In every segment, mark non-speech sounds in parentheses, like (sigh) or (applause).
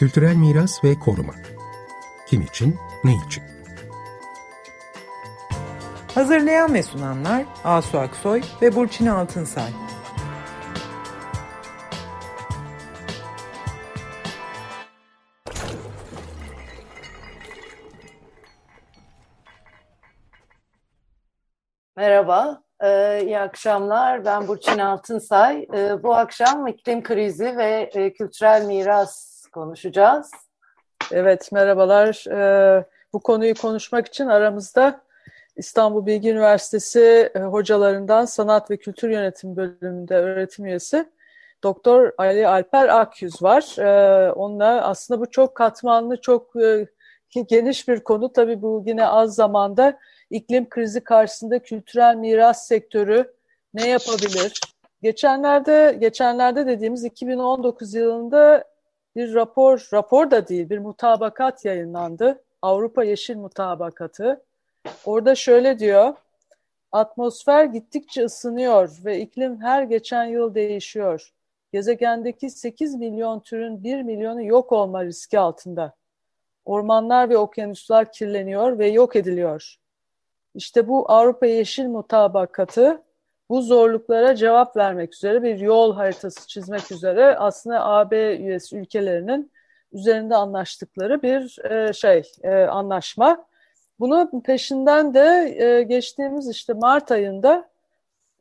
Kültürel miras ve koruma. Kim için, ne için? Hazırlayan ve sunanlar Asu Aksoy ve Burçin Altınsay. Merhaba, ee, iyi akşamlar. Ben Burçin Altınsay. Ee, bu akşam iklim krizi ve e, kültürel miras konuşacağız. Evet, merhabalar. Ee, bu konuyu konuşmak için aramızda İstanbul Bilgi Üniversitesi e, hocalarından Sanat ve Kültür Yönetimi bölümünde öğretim üyesi Doktor Ali Alper Akyüz var. Ee, onunla aslında bu çok katmanlı, çok e, geniş bir konu. Tabii bu yine az zamanda iklim krizi karşısında kültürel miras sektörü ne yapabilir? Geçenlerde geçenlerde dediğimiz 2019 yılında bir rapor, rapor da değil bir mutabakat yayınlandı. Avrupa Yeşil Mutabakatı. Orada şöyle diyor, atmosfer gittikçe ısınıyor ve iklim her geçen yıl değişiyor. Gezegendeki 8 milyon türün 1 milyonu yok olma riski altında. Ormanlar ve okyanuslar kirleniyor ve yok ediliyor. İşte bu Avrupa Yeşil Mutabakatı bu zorluklara cevap vermek üzere bir yol haritası çizmek üzere aslında AB üyesi ülkelerinin üzerinde anlaştıkları bir e, şey e, anlaşma. Bunu peşinden de e, geçtiğimiz işte Mart ayında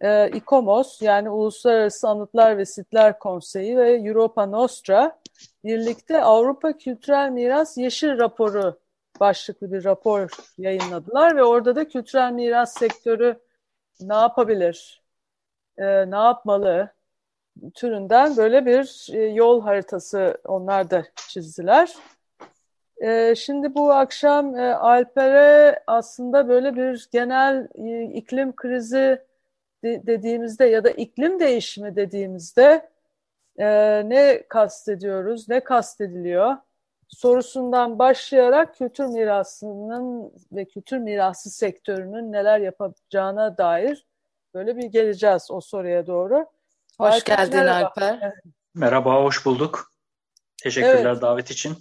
e, İKOMOS yani Uluslararası Anıtlar ve Sitler Konseyi ve Europa Nostra birlikte Avrupa Kültürel Miras Yeşil Raporu başlıklı bir rapor yayınladılar ve orada da kültürel miras sektörü ne yapabilir, e, ne yapmalı türünden böyle bir e, yol haritası onlar da çizdiler. E, şimdi bu akşam e, Alper'e aslında böyle bir genel e, iklim krizi de, dediğimizde ya da iklim değişimi dediğimizde e, ne kastediyoruz, ne kastediliyor? sorusundan başlayarak kültür mirasının ve kültür mirası sektörünün neler yapacağına dair böyle bir geleceğiz o soruya doğru. Hoş Alper, geldin merhaba. Alper. Merhaba, hoş bulduk. Teşekkürler evet. davet için.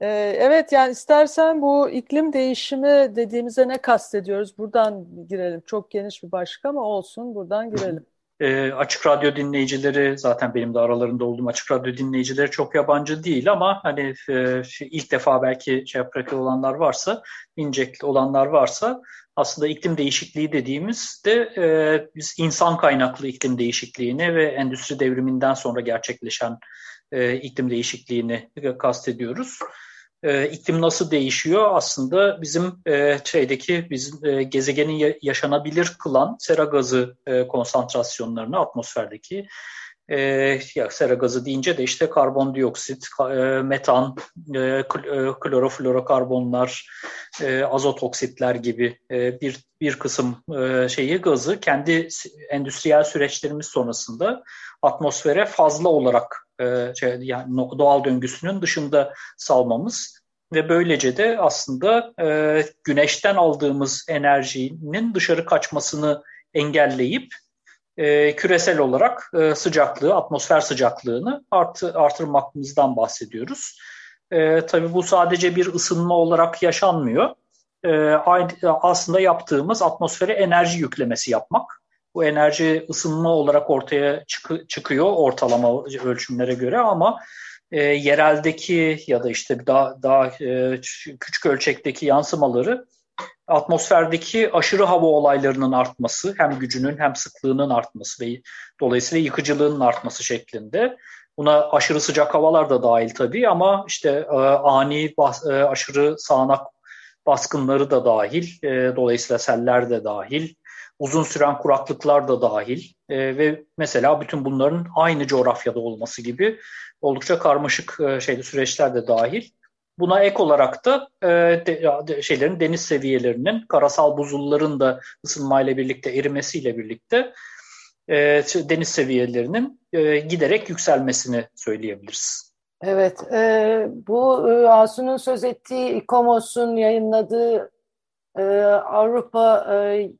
Ee, evet, yani istersen bu iklim değişimi dediğimize ne kastediyoruz? Buradan girelim. Çok geniş bir başlık ama olsun, buradan girelim. E, açık radyo dinleyicileri zaten benim de aralarında olduğum açık radyo dinleyicileri çok yabancı değil ama hani e, ilk defa belki şey yaprak olanlar varsa, inecekli olanlar varsa aslında iklim değişikliği dediğimizde e, biz insan kaynaklı iklim değişikliğini ve endüstri devriminden sonra gerçekleşen e, iklim değişikliğini kastediyoruz e, iklim nasıl değişiyor? Aslında bizim e, şeydeki bizim e, gezegenin yaşanabilir kılan sera gazı e, konsantrasyonlarını atmosferdeki e, ya sera gazı deyince de işte karbondioksit, e, metan, e, e, kloroflorokarbonlar, e, azot oksitler gibi e, bir bir kısım e, şeyi gazı kendi endüstriyel süreçlerimiz sonrasında atmosfere fazla olarak e, şey, yani doğal döngüsünün dışında salmamız ve böylece de aslında e, güneşten aldığımız enerjinin dışarı kaçmasını engelleyip e, küresel olarak e, sıcaklığı, atmosfer sıcaklığını artı, artırmakımızdan bahsediyoruz. E, tabii bu sadece bir ısınma olarak yaşanmıyor. E, aslında yaptığımız atmosfere enerji yüklemesi yapmak. Bu enerji ısınma olarak ortaya çık çıkıyor ortalama ölçümlere göre ama e, yereldeki ya da işte daha, daha e, küçük ölçekteki yansımaları atmosferdeki aşırı hava olaylarının artması, hem gücünün hem sıklığının artması ve dolayısıyla yıkıcılığının artması şeklinde. Buna aşırı sıcak havalar da dahil tabii ama işte e, ani bas, e, aşırı sağanak baskınları da dahil, e, dolayısıyla seller de dahil, uzun süren kuraklıklar da dahil e, ve mesela bütün bunların aynı coğrafyada olması gibi oldukça karmaşık e, şeyli süreçler de dahil. Buna ek olarak da e, de, şeylerin deniz seviyelerinin karasal buzulların da ısınmayla birlikte erimesiyle birlikte e, deniz seviyelerinin e, giderek yükselmesini söyleyebiliriz. Evet, e, bu e, Asu'nun söz ettiği İKOMOS'un yayınladığı e, Avrupa e,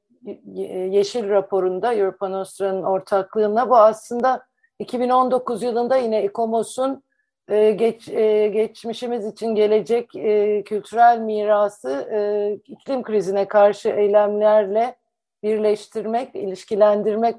Yeşil raporunda Europa Nostra'nın ortaklığına bu aslında 2019 yılında yine İKOMOS'un e, geç, e, geçmişimiz için gelecek e, kültürel mirası e, iklim krizine karşı eylemlerle birleştirmek, ilişkilendirmek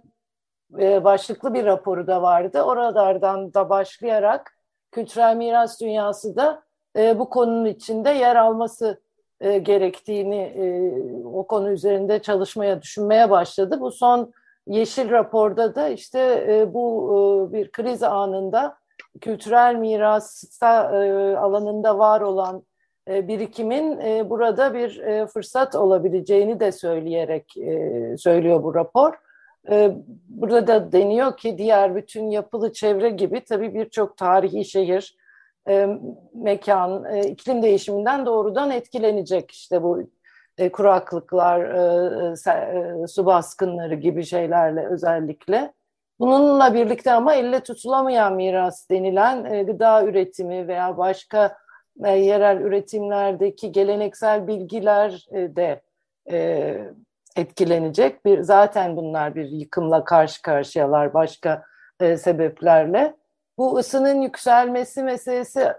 e, başlıklı bir raporu da vardı. Oralardan da başlayarak kültürel miras dünyası da e, bu konunun içinde yer alması e, gerektiğini e, o konu üzerinde çalışmaya, düşünmeye başladı. Bu son Yeşil raporda da işte e, bu e, bir kriz anında kültürel mirasta e, alanında var olan e, birikimin e, burada bir e, fırsat olabileceğini de söyleyerek e, söylüyor bu rapor. E, burada da deniyor ki diğer bütün yapılı çevre gibi tabii birçok tarihi şehir, e, mekan, e, iklim değişiminden doğrudan etkilenecek. İşte bu e, kuraklıklar, e, e, su baskınları gibi şeylerle özellikle. Bununla birlikte ama elle tutulamayan miras denilen e, gıda üretimi veya başka e, yerel üretimlerdeki geleneksel bilgiler e, de e, etkilenecek. Bir zaten bunlar bir yıkımla karşı karşıyalar başka e, sebeplerle. Bu ısının yükselmesi meselesi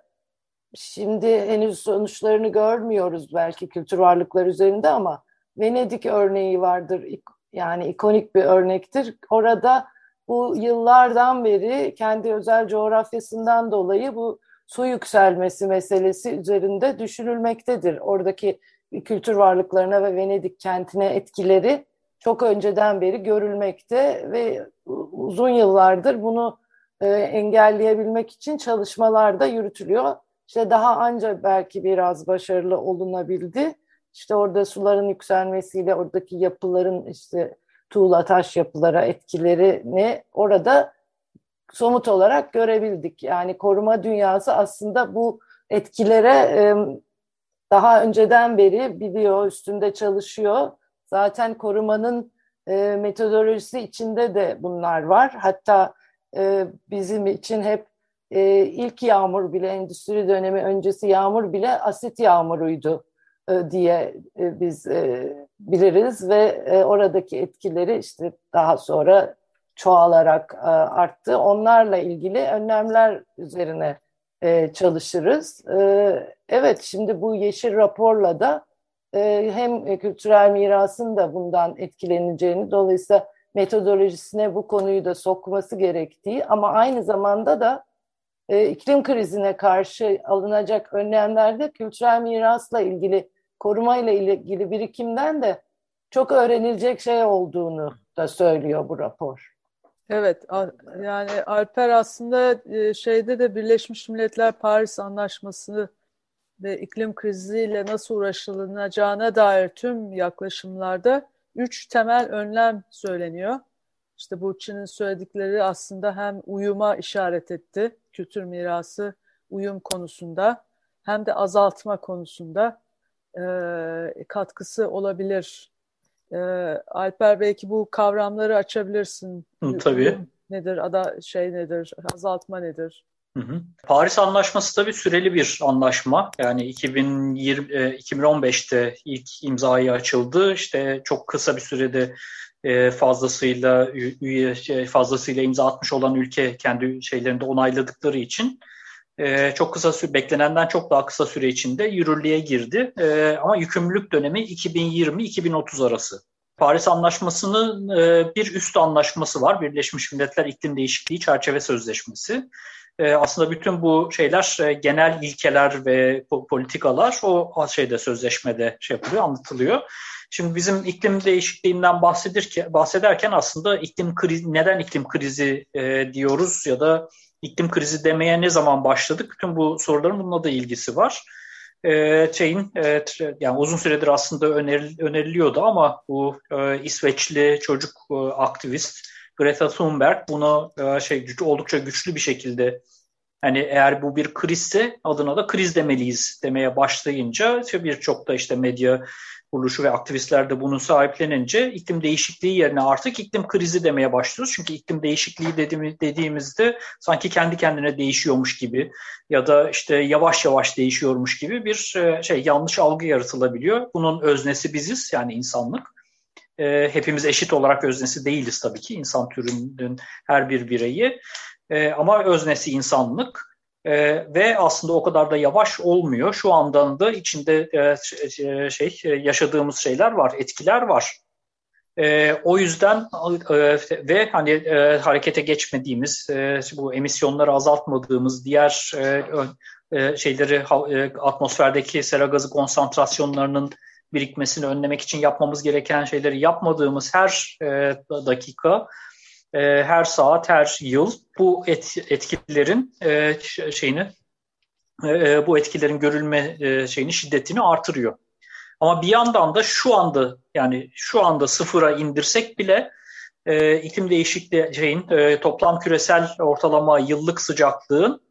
şimdi henüz sonuçlarını görmüyoruz belki kültür varlıklar üzerinde ama Venedik örneği vardır. Yani ikonik bir örnektir. Orada bu yıllardan beri kendi özel coğrafyasından dolayı bu su yükselmesi meselesi üzerinde düşünülmektedir. Oradaki kültür varlıklarına ve Venedik kentine etkileri çok önceden beri görülmekte ve uzun yıllardır bunu e, engelleyebilmek için çalışmalar da yürütülüyor. İşte daha anca belki biraz başarılı olunabildi. İşte orada suların yükselmesiyle oradaki yapıların işte tuğla taş yapılara etkilerini orada somut olarak görebildik. Yani koruma dünyası aslında bu etkilere daha önceden beri biliyor, üstünde çalışıyor. Zaten korumanın metodolojisi içinde de bunlar var. Hatta bizim için hep e, ilk yağmur bile endüstri dönemi öncesi yağmur bile asit yağmuruydu e, diye e, biz e, biliriz ve e, oradaki etkileri işte daha sonra çoğalarak e, arttı. Onlarla ilgili önlemler üzerine e, çalışırız. E, evet şimdi bu yeşil raporla da e, hem kültürel mirasın da bundan etkileneceğini dolayısıyla metodolojisine bu konuyu da sokması gerektiği ama aynı zamanda da e, iklim krizine karşı alınacak önlemlerde kültürel mirasla ilgili korumayla ilgili birikimden de çok öğrenilecek şey olduğunu da söylüyor bu rapor. Evet, yani Alper aslında e, şeyde de Birleşmiş Milletler Paris Anlaşması ve iklim kriziyle nasıl uğraşılacağına dair tüm yaklaşımlarda üç temel önlem söyleniyor. İşte Burçin'in söyledikleri aslında hem uyuma işaret etti, kültür mirası uyum konusunda hem de azaltma konusunda e, katkısı olabilir. E, Alper belki bu kavramları açabilirsin. Hı, tabii. Nedir, ada şey nedir, azaltma nedir? Hı hı. Paris Anlaşması tabii süreli bir anlaşma. Yani 2020, 2015'te ilk imzayı açıldı. İşte çok kısa bir sürede e, fazlasıyla üye şey, fazlasıyla imza atmış olan ülke kendi şeylerinde onayladıkları için e, çok kısa süre beklenenden çok daha kısa süre içinde yürürlüğe girdi. E, ama yükümlülük dönemi 2020-2030 arası. Paris Anlaşması'nın bir üst anlaşması var. Birleşmiş Milletler İklim Değişikliği Çerçeve Sözleşmesi. Aslında bütün bu şeyler genel ilkeler ve politikalar o şeyde sözleşmede şey yapılıyor, anlatılıyor. Şimdi bizim iklim değişikliğinden bahsedirken, bahsederken aslında iklim krizi, neden iklim krizi e, diyoruz ya da iklim krizi demeye ne zaman başladık? Bütün bu soruların bununla da ilgisi var. E, şeyin e, yani uzun süredir aslında öneril, öneriliyordu ama bu e, İsveçli çocuk e, aktivist Greta Thunberg bunu e, şey oldukça güçlü bir şekilde hani eğer bu bir krizse adına da kriz demeliyiz demeye başlayınca işte birçok da işte medya kuruluşu ve aktivistler de bunu sahiplenince iklim değişikliği yerine artık iklim krizi demeye başlıyoruz. Çünkü iklim değişikliği dediğimizde sanki kendi kendine değişiyormuş gibi ya da işte yavaş yavaş değişiyormuş gibi bir e, şey yanlış algı yaratılabiliyor. Bunun öznesi biziz yani insanlık. E, hepimiz eşit olarak öznesi değiliz tabii ki insan türünün her bir bireyi. E, ama öznesi insanlık. e, ve aslında o kadar da yavaş olmuyor. Şu andan da içinde e, şey yaşadığımız şeyler var, etkiler var. E, o yüzden e, ve hani e, harekete geçmediğimiz, e, bu emisyonları azaltmadığımız diğer e, e, şeyleri e, atmosferdeki sera gazı konsantrasyonlarının birikmesini önlemek için yapmamız gereken şeyleri yapmadığımız her e, dakika, e, her saat, her yıl bu et, etkilerin e, şeyini e, bu etkilerin görülme e, şeyini şiddetini artırıyor. Ama bir yandan da şu anda yani şu anda sıfıra indirsek bile e, iklim değişikliği şeyin e, toplam küresel ortalama yıllık sıcaklığın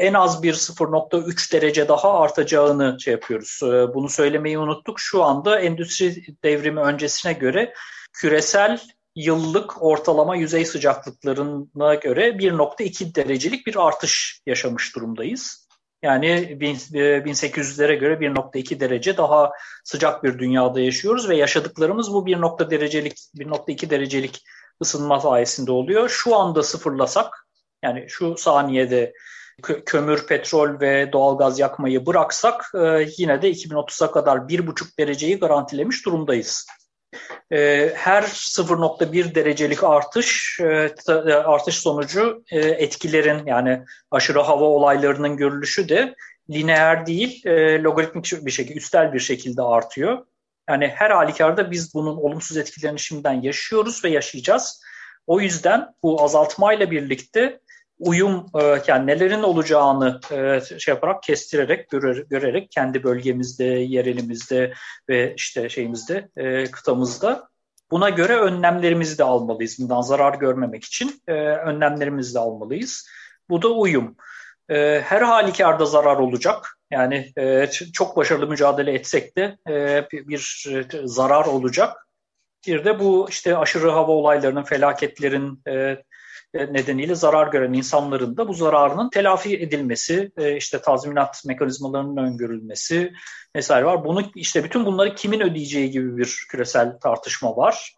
en az bir 0.3 derece daha artacağını şey yapıyoruz. E, bunu söylemeyi unuttuk. Şu anda endüstri devrimi öncesine göre küresel yıllık ortalama yüzey sıcaklıklarına göre 1.2 derecelik bir artış yaşamış durumdayız. Yani 1800'lere e, göre 1.2 derece daha sıcak bir dünyada yaşıyoruz ve yaşadıklarımız bu 1. derecelik 1.2 derecelik ısınma sayesinde oluyor. Şu anda sıfırlasak yani şu saniyede kömür, petrol ve doğalgaz yakmayı bıraksak e, yine de 2030'a kadar 1,5 dereceyi garantilemiş durumdayız. E, her 0.1 derecelik artış e, artış sonucu etkilerin yani aşırı hava olaylarının görülüşü de lineer değil logaritmik bir şekilde üstel bir şekilde artıyor. Yani her halükarda biz bunun olumsuz etkilerini şimdiden yaşıyoruz ve yaşayacağız. O yüzden bu azaltmayla birlikte uyum e, yani nelerin olacağını e, şey yaparak kestirerek görer, görerek kendi bölgemizde, yerelimizde ve işte şeyimizde, e, kıtamızda buna göre önlemlerimizi de almalıyız. Bundan zarar görmemek için önlemlerimizi de almalıyız. Bu da uyum. Her halükarda zarar olacak. Yani çok başarılı mücadele etsek de bir zarar olacak. Bir de bu işte aşırı hava olaylarının, felaketlerin, nedeniyle zarar gören insanların da bu zararının telafi edilmesi, e, işte tazminat mekanizmalarının öngörülmesi vesaire var. Bunu işte bütün bunları kimin ödeyeceği gibi bir küresel tartışma var.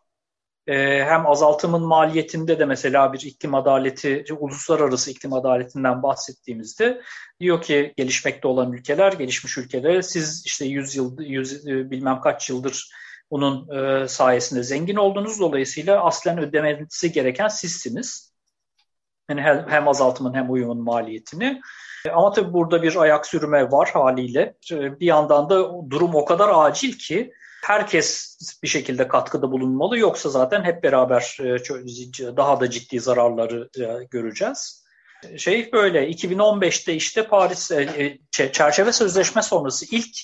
E, hem azaltımın maliyetinde de mesela bir iklim adaleti, uluslararası iklim adaletinden bahsettiğimizde diyor ki gelişmekte olan ülkeler, gelişmiş ülkeler siz işte 100 yıl, 100 e, bilmem kaç yıldır bunun sayesinde zengin oldunuz. Dolayısıyla aslen ödemenizi gereken sizsiniz. Yani hem azaltımın hem uyumun maliyetini. Ama tabii burada bir ayak sürme var haliyle. Bir yandan da durum o kadar acil ki herkes bir şekilde katkıda bulunmalı. Yoksa zaten hep beraber e, daha da ciddi zararları e, göreceğiz. Şey böyle 2015'te işte Paris e, çerçeve sözleşme sonrası ilk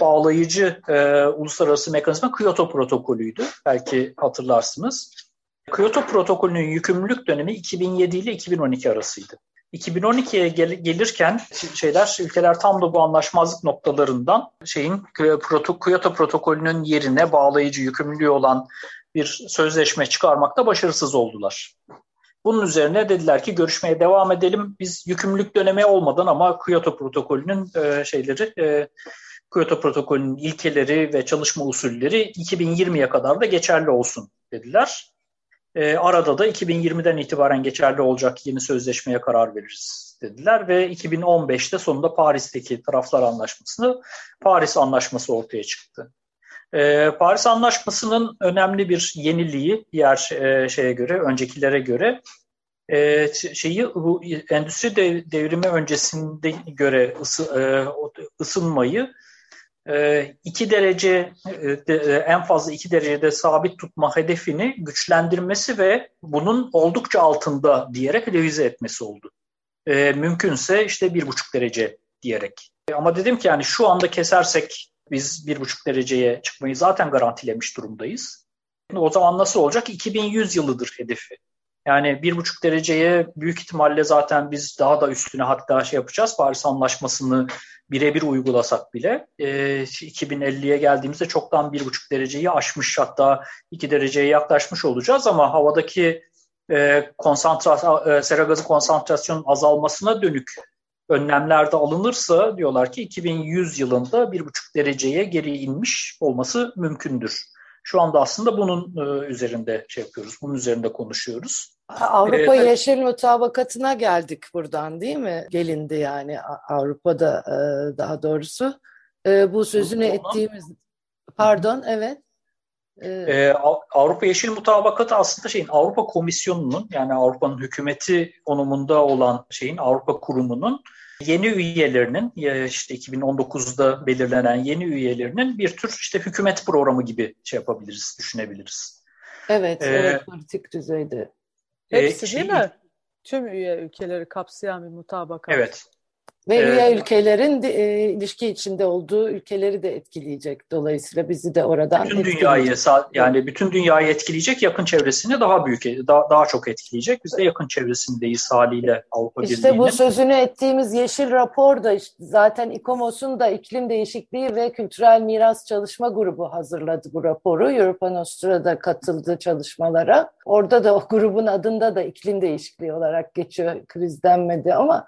bağlayıcı e, uluslararası mekanizma Kyoto protokolüydü. Belki hatırlarsınız. Kyoto protokolünün yükümlülük dönemi 2007 ile 2012 arasıydı. 2012'ye gel- gelirken şeyler ülkeler tam da bu anlaşmazlık noktalarından şeyin Kyoto protokolünün yerine bağlayıcı yükümlülüğü olan bir sözleşme çıkarmakta başarısız oldular. Bunun üzerine dediler ki görüşmeye devam edelim. Biz yükümlülük dönemi olmadan ama Kyoto protokolünün e, şeyleri e, Kyoto protokolünün ilkeleri ve çalışma usulleri 2020'ye kadar da geçerli olsun dediler. E, arada da 2020'den itibaren geçerli olacak yeni sözleşmeye karar veririz dediler ve 2015'te sonunda Paris'teki taraflar anlaşmasını Paris Anlaşması ortaya çıktı. E, Paris Anlaşması'nın önemli bir yeniliği diğer e, şeye göre, öncekilere göre e, şeyi bu endüstri devrimi öncesinde göre ısı, e, ısınmayı 2 ee, derece e, e, en fazla 2 derecede sabit tutma hedefini güçlendirmesi ve bunun oldukça altında diyerek revize etmesi oldu. Ee, mümkünse işte 1,5 derece diyerek. Ama dedim ki yani şu anda kesersek biz 1,5 dereceye çıkmayı zaten garantilemiş durumdayız. O zaman nasıl olacak? 2100 yılıdır hedefi. Yani bir buçuk dereceye büyük ihtimalle zaten biz daha da üstüne hatta şey yapacağız. Paris Anlaşması'nı birebir uygulasak bile e, 2050'ye geldiğimizde çoktan bir buçuk dereceyi aşmış hatta iki dereceye yaklaşmış olacağız ama havadaki e, konsantrasyon, e, sera gazı konsantrasyonun azalmasına dönük önlemler de alınırsa diyorlar ki 2100 yılında bir buçuk dereceye geri inmiş olması mümkündür. Şu anda aslında bunun e, üzerinde şey yapıyoruz, bunun üzerinde konuşuyoruz. Avrupa ee, Yeşil Mutabakatı'na geldik buradan değil mi? Gelindi yani Avrupa'da e, daha doğrusu. E, bu sözünü ettiğimiz... Pardon, evet. Ee, Avrupa Yeşil Mutabakatı aslında şeyin Avrupa Komisyonu'nun yani Avrupa'nın hükümeti konumunda olan şeyin Avrupa Kurumu'nun yeni üyelerinin işte 2019'da belirlenen yeni üyelerinin bir tür işte hükümet programı gibi şey yapabiliriz, düşünebiliriz. Evet, ee, evet politik düzeyde. Hepsi e, değil mi? Tüm üye ülkeleri kapsayan bir mutabakat. Evet. Ve üye evet. ülkelerin de, e, ilişki içinde olduğu ülkeleri de etkileyecek. Dolayısıyla bizi de oradan bütün dünyayı yani bütün dünyayı etkileyecek, yakın çevresini daha büyük daha, daha çok etkileyecek. Biz de yakın çevresindeyiz haliyle Avrupa işte Birliği'nin. İşte bu sözünü ettiğimiz yeşil rapor da işte zaten İKOMOS'un da iklim değişikliği ve kültürel miras çalışma grubu hazırladı bu raporu. Europa Nostra'da katıldı çalışmalara. Orada da o grubun adında da iklim değişikliği olarak geçiyor. Kriz denmedi ama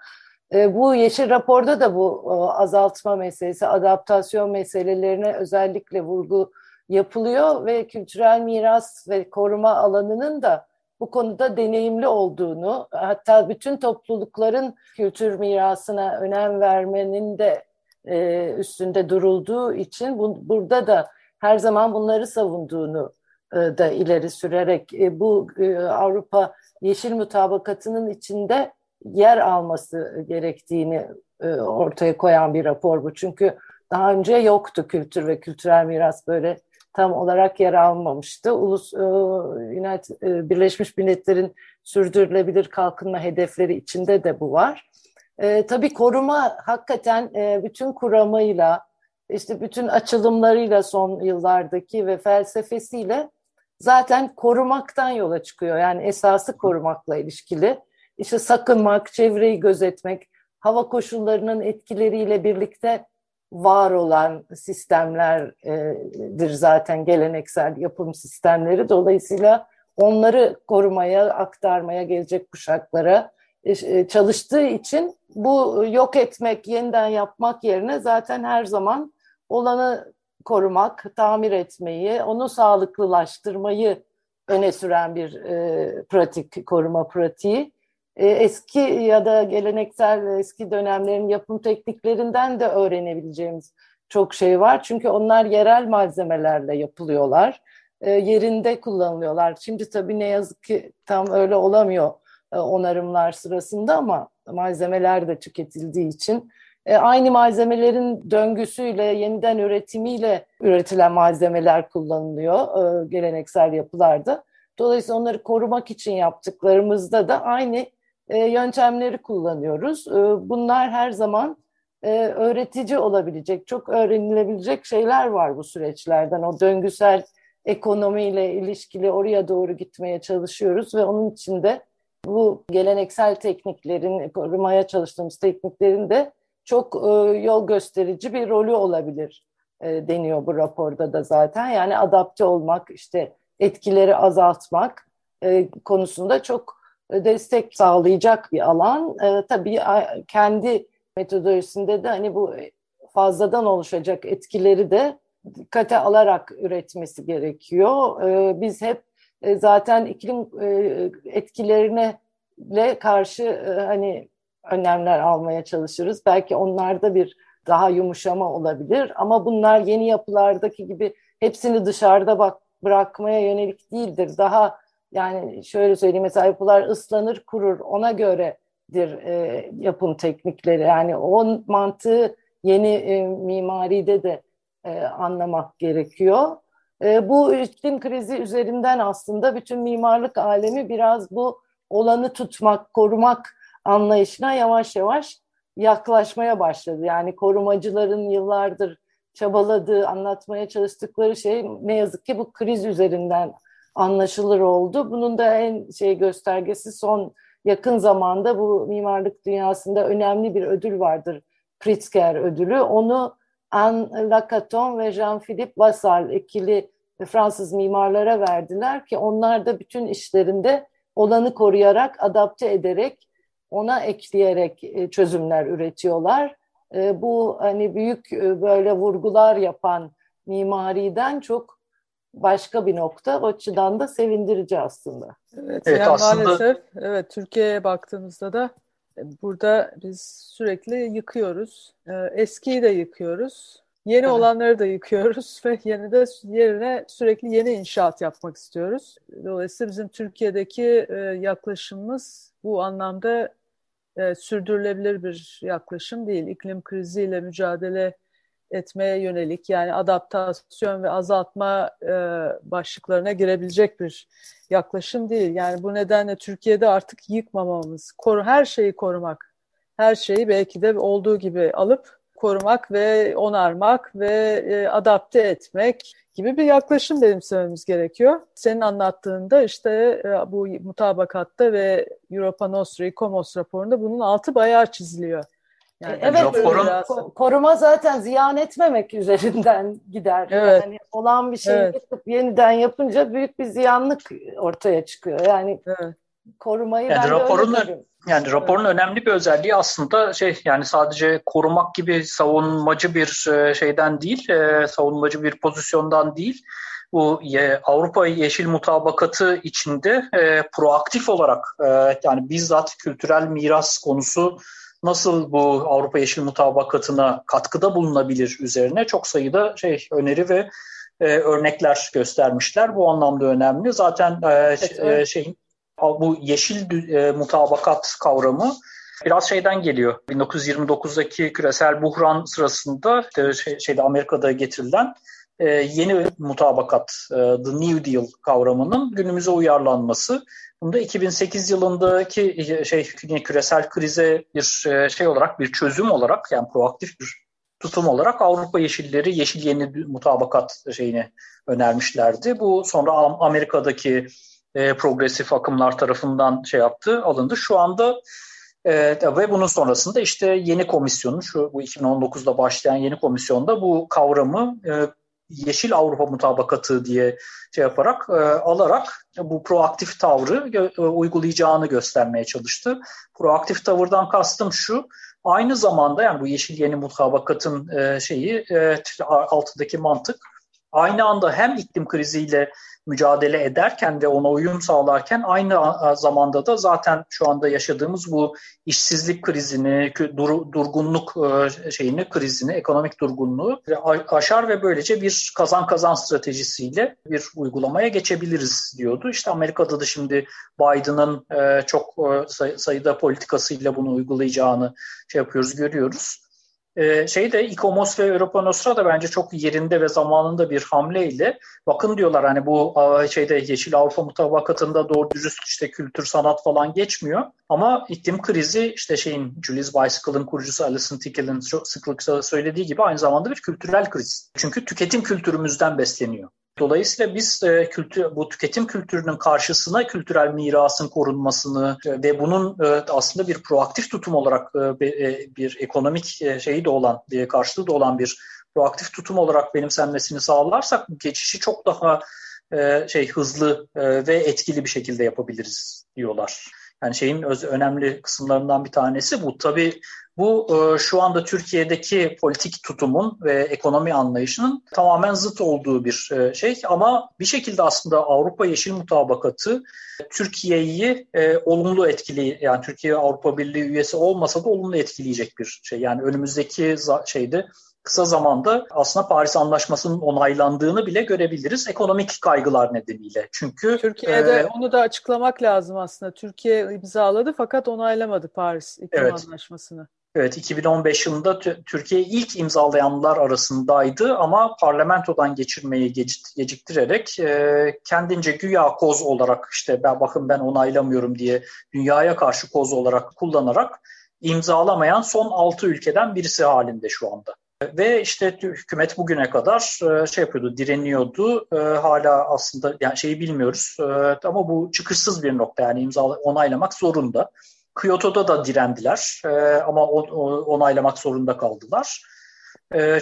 bu yeşil raporda da bu azaltma meselesi, adaptasyon meselelerine özellikle vurgu yapılıyor ve kültürel miras ve koruma alanının da bu konuda deneyimli olduğunu, hatta bütün toplulukların kültür mirasına önem vermenin de e, üstünde durulduğu için bu, burada da her zaman bunları savunduğunu e, da ileri sürerek bu Avrupa Yeşil Mutabakatı'nın içinde yer alması gerektiğini e, ortaya koyan bir rapor bu. Çünkü daha önce yoktu kültür ve kültürel miras böyle tam olarak yer almamıştı. Ulus e, United, e, Birleşmiş Milletler'in sürdürülebilir kalkınma hedefleri içinde de bu var. E, tabii koruma hakikaten e, bütün kuramıyla, işte bütün açılımlarıyla son yıllardaki ve felsefesiyle zaten korumaktan yola çıkıyor. Yani esası korumakla ilişkili işte sakınmak, çevreyi gözetmek, hava koşullarının etkileriyle birlikte var olan sistemlerdir zaten geleneksel yapım sistemleri. Dolayısıyla onları korumaya, aktarmaya gelecek kuşaklara e, e, çalıştığı için bu yok etmek, yeniden yapmak yerine zaten her zaman olanı korumak, tamir etmeyi, onu sağlıklılaştırmayı öne süren bir e, pratik, koruma pratiği. E, eski ya da geleneksel eski dönemlerin yapım tekniklerinden de öğrenebileceğimiz çok şey var. Çünkü onlar yerel malzemelerle yapılıyorlar. E, yerinde kullanılıyorlar. Şimdi tabii ne yazık ki tam öyle olamıyor e, onarımlar sırasında ama malzemeler de tüketildiği için aynı malzemelerin döngüsüyle, yeniden üretimiyle üretilen malzemeler kullanılıyor geleneksel yapılarda. Dolayısıyla onları korumak için yaptıklarımızda da aynı e, yöntemleri kullanıyoruz. E, bunlar her zaman e, öğretici olabilecek, çok öğrenilebilecek şeyler var bu süreçlerden. O döngüsel ekonomiyle ilişkili oraya doğru gitmeye çalışıyoruz ve onun içinde bu geleneksel tekniklerin, korumaya çalıştığımız tekniklerin de çok yol gösterici bir rolü olabilir deniyor bu raporda da zaten. Yani adapte olmak, işte etkileri azaltmak konusunda çok destek sağlayacak bir alan. E, tabii kendi metodolojisinde de hani bu fazladan oluşacak etkileri de dikkate alarak üretmesi gerekiyor. E, biz hep e, zaten iklim e, etkilerine karşı e, hani önlemler almaya çalışırız. Belki onlarda bir daha yumuşama olabilir ama bunlar yeni yapılardaki gibi hepsini dışarıda bak bırakmaya yönelik değildir. Daha yani şöyle söyleyeyim mesela yapılar ıslanır kurur ona göredir e, yapım teknikleri. Yani o mantığı yeni e, mimaride de e, anlamak gerekiyor. E, bu iklim krizi üzerinden aslında bütün mimarlık alemi biraz bu olanı tutmak, korumak anlayışına yavaş yavaş yaklaşmaya başladı. Yani korumacıların yıllardır çabaladığı, anlatmaya çalıştıkları şey ne yazık ki bu kriz üzerinden anlaşılır oldu. Bunun da en şey göstergesi son yakın zamanda bu mimarlık dünyasında önemli bir ödül vardır. Pritzker ödülü. Onu Anne Lacaton ve Jean-Philippe Vassal ikili Fransız mimarlara verdiler ki onlar da bütün işlerinde olanı koruyarak, adapte ederek, ona ekleyerek e, çözümler üretiyorlar. E, bu hani büyük e, böyle vurgular yapan mimariden çok başka bir nokta. O açıdan da sevindirici aslında. Evet, evet yani aslında... maalesef evet Türkiye'ye baktığımızda da e, burada biz sürekli yıkıyoruz. E, eskiyi de yıkıyoruz. Yeni evet. olanları da yıkıyoruz (laughs) ve yeni de yerine sürekli yeni inşaat yapmak istiyoruz. Dolayısıyla bizim Türkiye'deki e, yaklaşımımız bu anlamda sürdürülebilir bir yaklaşım değil. İklim kriziyle mücadele etmeye yönelik yani adaptasyon ve azaltma e, başlıklarına girebilecek bir yaklaşım değil. Yani bu nedenle Türkiye'de artık yıkmamamız, koru, her şeyi korumak, her şeyi belki de olduğu gibi alıp korumak ve onarmak ve e, adapte etmek gibi bir yaklaşım benimsememiz gerekiyor. Senin anlattığında işte e, bu mutabakatta ve Europa Nostra, ICOMOS raporunda bunun altı bayağı çiziliyor. Yani e, evet, raporun... koruma zaten ziyan etmemek üzerinden (laughs) gider. Evet. Yani olan bir şeyi evet. yapıp yeniden yapınca büyük bir ziyanlık ortaya çıkıyor. Yani evet. korumayı yani ben raporun de yani raporun evet. önemli bir özelliği aslında şey yani sadece korumak gibi savunmacı bir e, şeyden değil, e, savunmacı bir pozisyondan değil bu Avrupa Yeşil Mutabakatı içinde e, proaktif olarak e, yani bizzat kültürel miras konusu nasıl bu Avrupa Yeşil Mutabakatı'na katkıda bulunabilir üzerine çok sayıda şey öneri ve e, örnekler göstermişler. Bu anlamda önemli. Zaten e, evet, e, şeyin bu yeşil e, mutabakat kavramı biraz şeyden geliyor. 1929'daki küresel buhran sırasında e, şey, şeyde Amerika'da getirilen e, yeni mutabakat, e, The New Deal kavramının günümüze uyarlanması. Bunda 2008 yılındaki şey küresel krize bir e, şey olarak bir çözüm olarak yani proaktif bir tutum olarak Avrupa Yeşilleri Yeşil Yeni Mutabakat şeyini önermişlerdi. Bu sonra Amerika'daki e, progresif akımlar tarafından şey yaptı, alındı. Şu anda e, ve bunun sonrasında işte yeni komisyonun şu bu 2019'da başlayan yeni komisyonda bu kavramı e, Yeşil Avrupa Mutabakatı diye şey yaparak e, alarak bu proaktif tavrı e, uygulayacağını göstermeye çalıştı. Proaktif tavırdan kastım şu. Aynı zamanda yani bu Yeşil Yeni Mutabakatın e, şeyi e, altındaki mantık aynı anda hem iklim kriziyle mücadele ederken ve ona uyum sağlarken aynı zamanda da zaten şu anda yaşadığımız bu işsizlik krizini, dur, durgunluk e, şeyini, krizini, ekonomik durgunluğu aşar ve böylece bir kazan kazan stratejisiyle bir uygulamaya geçebiliriz diyordu. İşte Amerika'da da şimdi Biden'ın e, çok e, sayıda politikasıyla bunu uygulayacağını şey yapıyoruz, görüyoruz. Ee, şey İKOMOS ve Europa Nostra da bence çok yerinde ve zamanında bir hamleyle bakın diyorlar hani bu şeyde Yeşil Avrupa Mutabakatı'nda doğru dürüst işte kültür sanat falan geçmiyor ama iklim krizi işte şeyin Julius Bicycle'ın kurucusu Alison Tickell'in çok sıklıkla söylediği gibi aynı zamanda bir kültürel kriz. Çünkü tüketim kültürümüzden besleniyor. Dolayısıyla biz e, kültür, bu tüketim kültürünün karşısına kültürel mirasın korunmasını e, ve bunun e, aslında bir proaktif tutum olarak e, e, bir ekonomik e, şeyi de olan, e, karşılığı da olan bir proaktif tutum olarak benimsenmesini sağlarsak bu geçişi çok daha e, şey hızlı e, ve etkili bir şekilde yapabiliriz diyorlar. Yani şeyin öz, önemli kısımlarından bir tanesi bu. Tabii bu e, şu anda Türkiye'deki politik tutumun ve ekonomi anlayışının tamamen zıt olduğu bir e, şey. Ama bir şekilde aslında Avrupa Yeşil Mutabakatı Türkiye'yi e, olumlu etkili yani Türkiye Avrupa Birliği üyesi olmasa da olumlu etkileyecek bir şey. Yani önümüzdeki şeyde kısa zamanda aslında Paris Anlaşması'nın onaylandığını bile görebiliriz ekonomik kaygılar nedeniyle. Çünkü Türkiye'de e, onu da açıklamak lazım aslında. Türkiye imzaladı fakat onaylamadı Paris İklim evet. Anlaşması'nı. Evet 2015 yılında Türkiye ilk imzalayanlar arasındaydı ama parlamentodan geçirmeyi geciktirerek e, kendince güya koz olarak işte ben bakın ben onaylamıyorum diye dünyaya karşı koz olarak kullanarak imzalamayan son 6 ülkeden birisi halinde şu anda. Ve işte hükümet bugüne kadar e, şey yapıyordu, direniyordu. E, hala aslında yani şeyi bilmiyoruz e, ama bu çıkışsız bir nokta yani imza onaylamak zorunda. Kyoto'da da direndiler ama onaylamak zorunda kaldılar.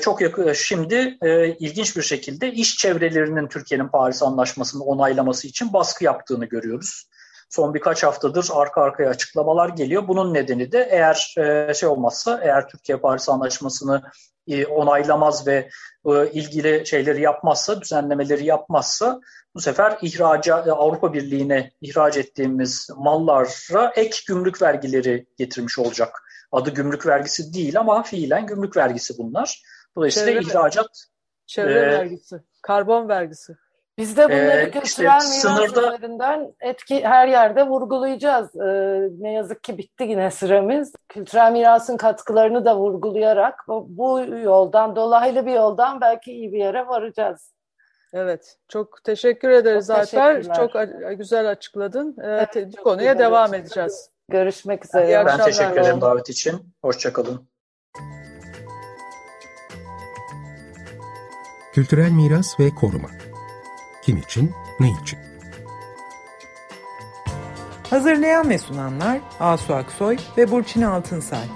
Çok yakın şimdi ilginç bir şekilde iş çevrelerinin Türkiye'nin Paris Anlaşması'nı onaylaması için baskı yaptığını görüyoruz. Son birkaç haftadır arka arkaya açıklamalar geliyor. Bunun nedeni de eğer e, şey olmazsa, eğer Türkiye Paris Anlaşması'nı e, onaylamaz ve e, ilgili şeyleri yapmazsa, düzenlemeleri yapmazsa bu sefer ihraca Avrupa Birliği'ne ihraç ettiğimiz mallara ek gümrük vergileri getirmiş olacak. Adı gümrük vergisi değil ama fiilen gümrük vergisi bunlar. Dolayısıyla Çevre ihracat Çevre e, vergisi, karbon vergisi. Biz de bunları ee, kültürel işte miras sınırda... üzerinden etki her yerde vurgulayacağız. Ee, ne yazık ki bitti yine sıramız. Kültürel mirasın katkılarını da vurgulayarak bu, bu yoldan, dolaylı bir yoldan belki iyi bir yere varacağız. Evet, çok teşekkür ederiz çok Alper. Çok güzel açıkladın. Ee, evet, bu konuya devam edeceğiz. Görüşmek üzere. İyi ben teşekkür ederim davet için. Hoşçakalın. Kültürel miras ve koruma. Kim için, ne için? Hazırlayan ve sunanlar Asu Aksoy ve Burçin Altınsay.